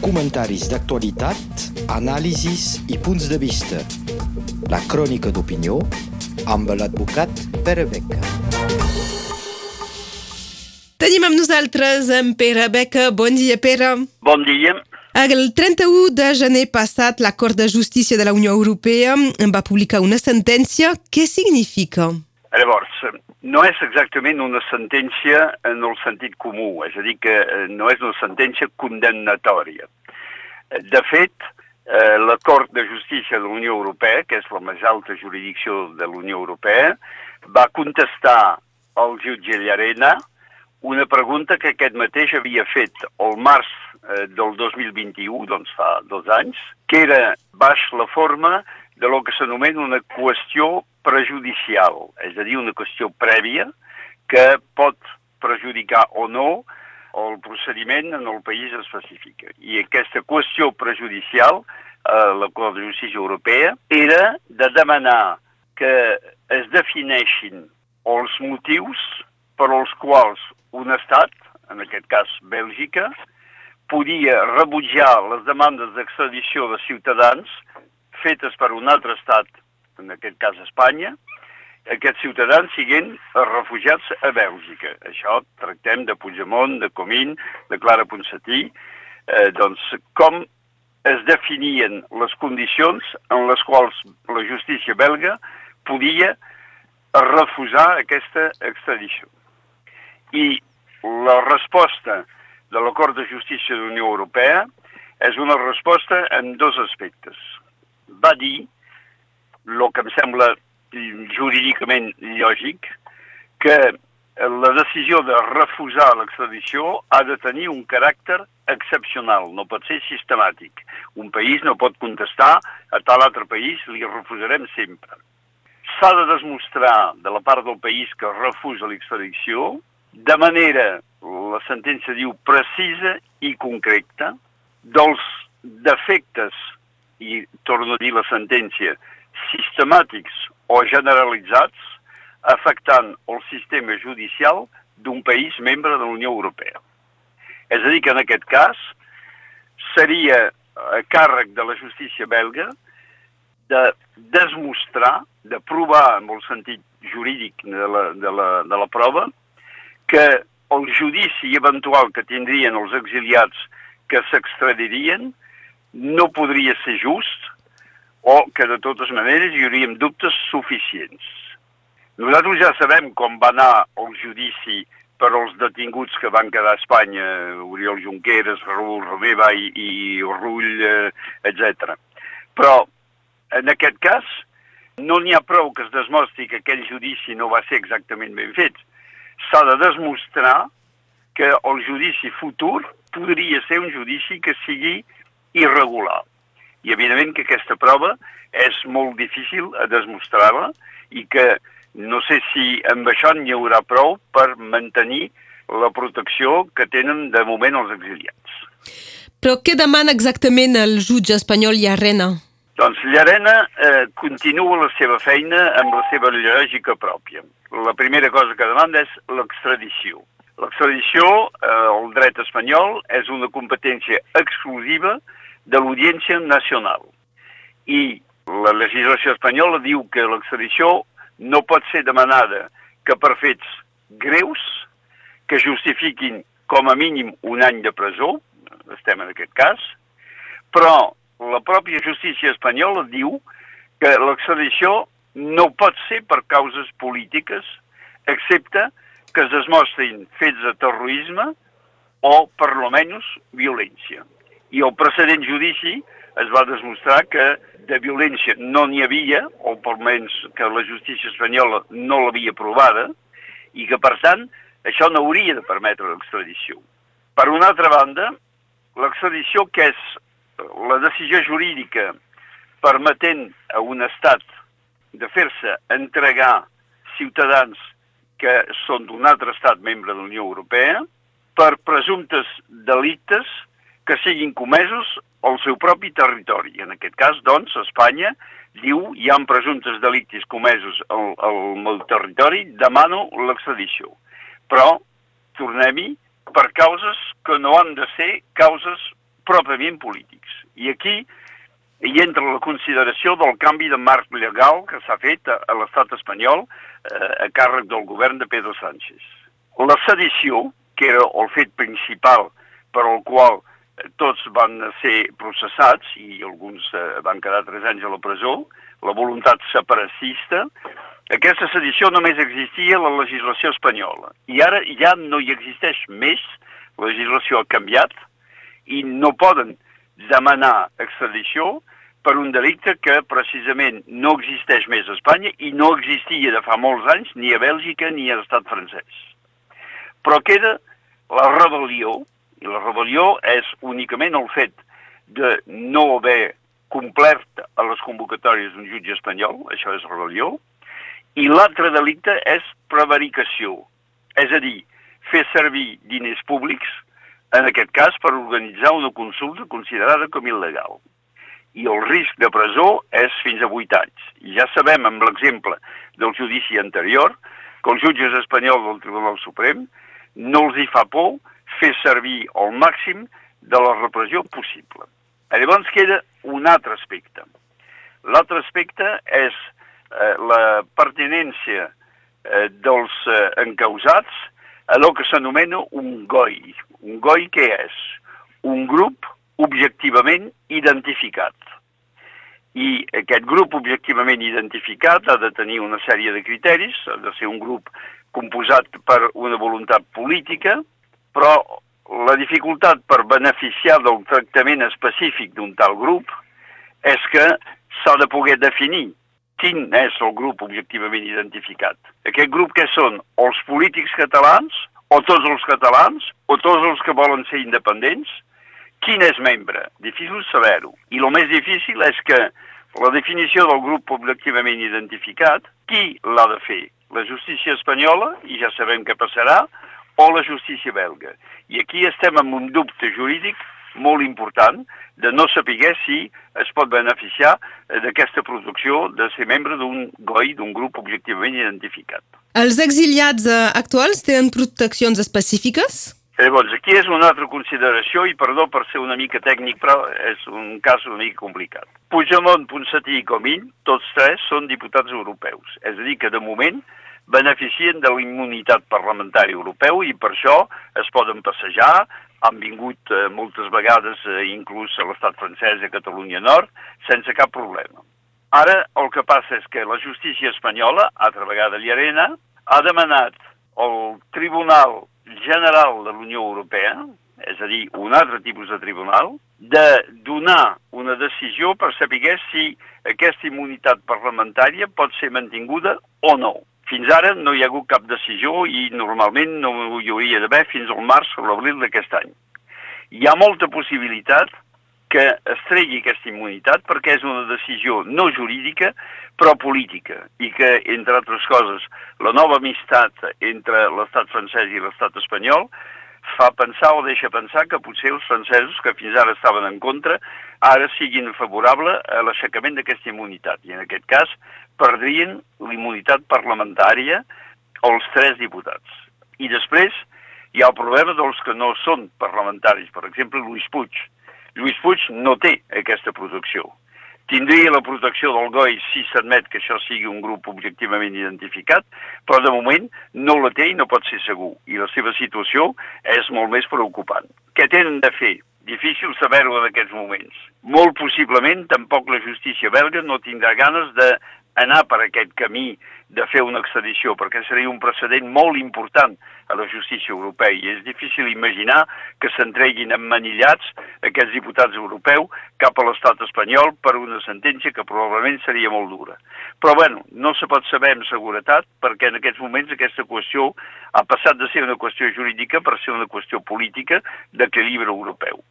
Comentaris d'actualitat, anàlisis i punts de vista. La crònica d'opinió amb l'advocat Pere Beca. Tenim amb nosaltres en Pere Beca. Bon dia, Pere. Bon dia. El 31 de gener passat, la Cort de Justícia de la Unió Europea va publicar una sentència. Què significa? Llavors, no és exactament una sentència en el sentit comú, és a dir, que eh, no és una sentència condemnatòria. De fet, eh, la Cort de Justícia de la Unió Europea, que és la més alta jurisdicció de la Unió Europea, va contestar al jutge Llarena una pregunta que aquest mateix havia fet el març eh, del 2021, doncs fa dos anys, que era baix la forma de lo que s'anomena una qüestió prejudicial, és a dir, una qüestió prèvia que pot perjudicar o no el procediment en el país específic. I aquesta qüestió prejudicial, eh, la Cort de Justícia Europea, era de demanar que es defineixin els motius per als quals un estat, en aquest cas Bèlgica, podia rebutjar les demandes d'extradició de ciutadans fetes per un altre estat, en aquest cas Espanya, aquests ciutadans siguin refugiats a Bèlgica. Això tractem de Puigdemont, de Comín, de Clara Ponsatí, eh, doncs com es definien les condicions en les quals la justícia belga podia refusar aquesta extradició. I la resposta de l'Acord de Justícia de la Unió Europea és una resposta en dos aspectes. Va dir, el que em sembla jurídicament lògic, que la decisió de refusar l'extradició ha de tenir un caràcter excepcional, no pot ser sistemàtic. Un país no pot contestar a tal altre país, li refusarem sempre. S'ha de demostrar de la part del país que refusa l'extradició de manera, la sentència diu, precisa i concreta, dels defectes, i torno a dir la sentència, sistemàtics o generalitzats, afectant el sistema judicial d'un país membre de la Unió Europea. És a dir, que en aquest cas seria a càrrec de la justícia belga de desmostrar, de provar en el sentit jurídic de la, de la, de la prova, que el judici eventual que tindrien els exiliats que s'extradirien no podria ser just o que de totes maneres hi hauríem dubtes suficients. Nosaltres ja sabem com va anar el judici per als detinguts que van quedar a Espanya, Oriol Junqueras, Raül Romeva i, i Rull, eh, etc. Però, en aquest cas, no n'hi ha prou que es desmostri que aquell judici no va ser exactament ben fet s'ha de demostrar que el judici futur podria ser un judici que sigui irregular. I evidentment que aquesta prova és molt difícil a demostrar-la i que no sé si amb això n'hi haurà prou per mantenir la protecció que tenen de moment els exiliats. Però què demana exactament el jutge espanyol Llarena? Doncs Llarena eh, continua la seva feina amb la seva lògica pròpia la primera cosa que demanda és l'extradició. L'extradició, eh, el dret espanyol, és una competència exclusiva de l'Audiència Nacional. I la legislació espanyola diu que l'extradició no pot ser demanada que per fets greus que justifiquin com a mínim un any de presó, estem en aquest cas, però la pròpia justícia espanyola diu que l'extradició no pot ser per causes polítiques, excepte que es demostrin fets de terrorisme o, per lo menys, violència. I el precedent judici es va demostrar que de violència no n'hi havia, o per menys que la justícia espanyola no l'havia provada, i que, per tant, això no hauria de permetre l'extradició. Per una altra banda, l'extradició, que és la decisió jurídica permetent a un estat de fer-se entregar ciutadans que són d'un altre estat membre de la Unió Europea per presumptes delictes que siguin comesos al seu propi territori. En aquest cas, doncs, Espanya diu hi ha presumptes delictes comesos al, al meu territori, demano l'extradició. Però, tornem-hi, per causes que no han de ser causes pròpiament polítics. I aquí hi entra la consideració del canvi de marc legal que s'ha fet a, a l'estat espanyol eh, a càrrec del govern de Pedro Sánchez. La sedició, que era el fet principal per al qual tots van ser processats i alguns eh, van quedar tres anys a la presó, la voluntat separatista, aquesta sedició només existia a la legislació espanyola. I ara ja no hi existeix més, la legislació ha canviat i no poden demanar extradició per un delicte que precisament no existeix més a Espanya i no existia de fa molts anys ni a Bèlgica ni a l'estat francès. Però queda la rebel·lió, i la rebel·lió és únicament el fet de no haver complert a les convocatòries d'un jutge espanyol, això és rebel·lió, i l'altre delicte és prevaricació, és a dir, fer servir diners públics, en aquest cas per organitzar una consulta considerada com il·legal. I el risc de presó és fins a 8 anys. I ja sabem, amb l'exemple del judici anterior, que els jutges espanyols del Tribunal Suprem no els hi fa por fer servir el màxim de la repressió possible. Llavors queda un altre aspecte. L'altre aspecte és eh, la pertinència eh, dels eh, encausats a el que s'anomena un GOI. Un GOI què és? Un grup objectivament identificat. I aquest grup objectivament identificat ha de tenir una sèrie de criteris, ha de ser un grup composat per una voluntat política, però la dificultat per beneficiar del tractament específic d'un tal grup és que s'ha de poder definir quin és el grup objectivament identificat. Aquest grup que són els polítics catalans, o tots els catalans, o tots els que volen ser independents? Quin és membre? Difícil saber-ho. I el més difícil és que la definició del grup objectivament identificat, qui l'ha de fer? La justícia espanyola, i ja sabem què passarà, o la justícia belga. I aquí estem amb un dubte jurídic molt important de no saber si es pot beneficiar eh, d'aquesta producció de ser membre d'un GOI, d'un grup objectivament identificat. Els exiliats eh, actuals tenen proteccions específiques? Llavors, aquí és una altra consideració, i perdó per ser una mica tècnic, però és un cas una mica complicat. Puigdemont, Ponsatí i Comín, tots tres són diputats europeus. És a dir, que de moment beneficien de la immunitat parlamentària europeu i per això es poden passejar, han vingut eh, moltes vegades, eh, inclús a l'estat francès, a Catalunya Nord, sense cap problema. Ara el que passa és que la justícia espanyola, altra vegada Llarena, ha demanat al Tribunal General de la Unió Europea, és a dir, un altre tipus de tribunal, de donar una decisió per saber si aquesta immunitat parlamentària pot ser mantinguda o no. Fins ara no hi ha hagut cap decisió i normalment no hi hauria d'haver fins al març o l'abril d'aquest any. Hi ha molta possibilitat que es tregui aquesta immunitat perquè és una decisió no jurídica però política i que, entre altres coses, la nova amistat entre l'estat francès i l'estat espanyol fa pensar o deixa pensar que potser els francesos, que fins ara estaven en contra, ara siguin favorables a l'aixecament d'aquesta immunitat. I en aquest cas perdrien l'immunitat parlamentària els tres diputats. I després hi ha el problema dels que no són parlamentaris. Per exemple, Lluís Puig. Lluís Puig no té aquesta protecció tindria la protecció del GOI si s'admet que això sigui un grup objectivament identificat, però de moment no la té i no pot ser segur, i la seva situació és molt més preocupant. Què tenen de fer? Difícil saber-ho en aquests moments. Molt possiblement tampoc la justícia belga no tindrà ganes de anar per aquest camí de fer una extradició, perquè seria un precedent molt important a la justícia europea i és difícil imaginar que s'entreguin emmanillats aquests diputats europeus cap a l'estat espanyol per una sentència que probablement seria molt dura. Però bueno, no se pot saber amb seguretat perquè en aquests moments aquesta qüestió ha passat de ser una qüestió jurídica per ser una qüestió política d'equilibri europeu.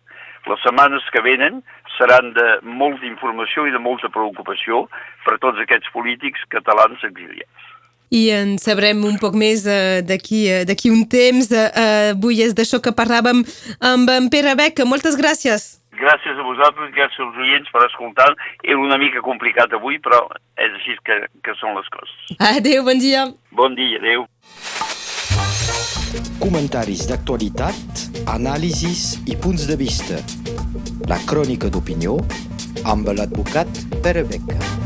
Les setmanes que venen seran de molta informació i de molta preocupació per a tots aquests polítics catalans exiliats. I en sabrem un poc més uh, d'aquí uh, un temps. Uh, avui és d'això que parlàvem amb en Pere Beca. Moltes gràcies. Gràcies a vosaltres, gràcies als oients per escoltar. Era una mica complicat avui, però és així que, que són les coses. Adéu, bon dia. Bon dia, adéu. Comentaris d'actualitat, anàlisis i punts de vista. la crònica d'opinió amb l'advocat Pere Beca.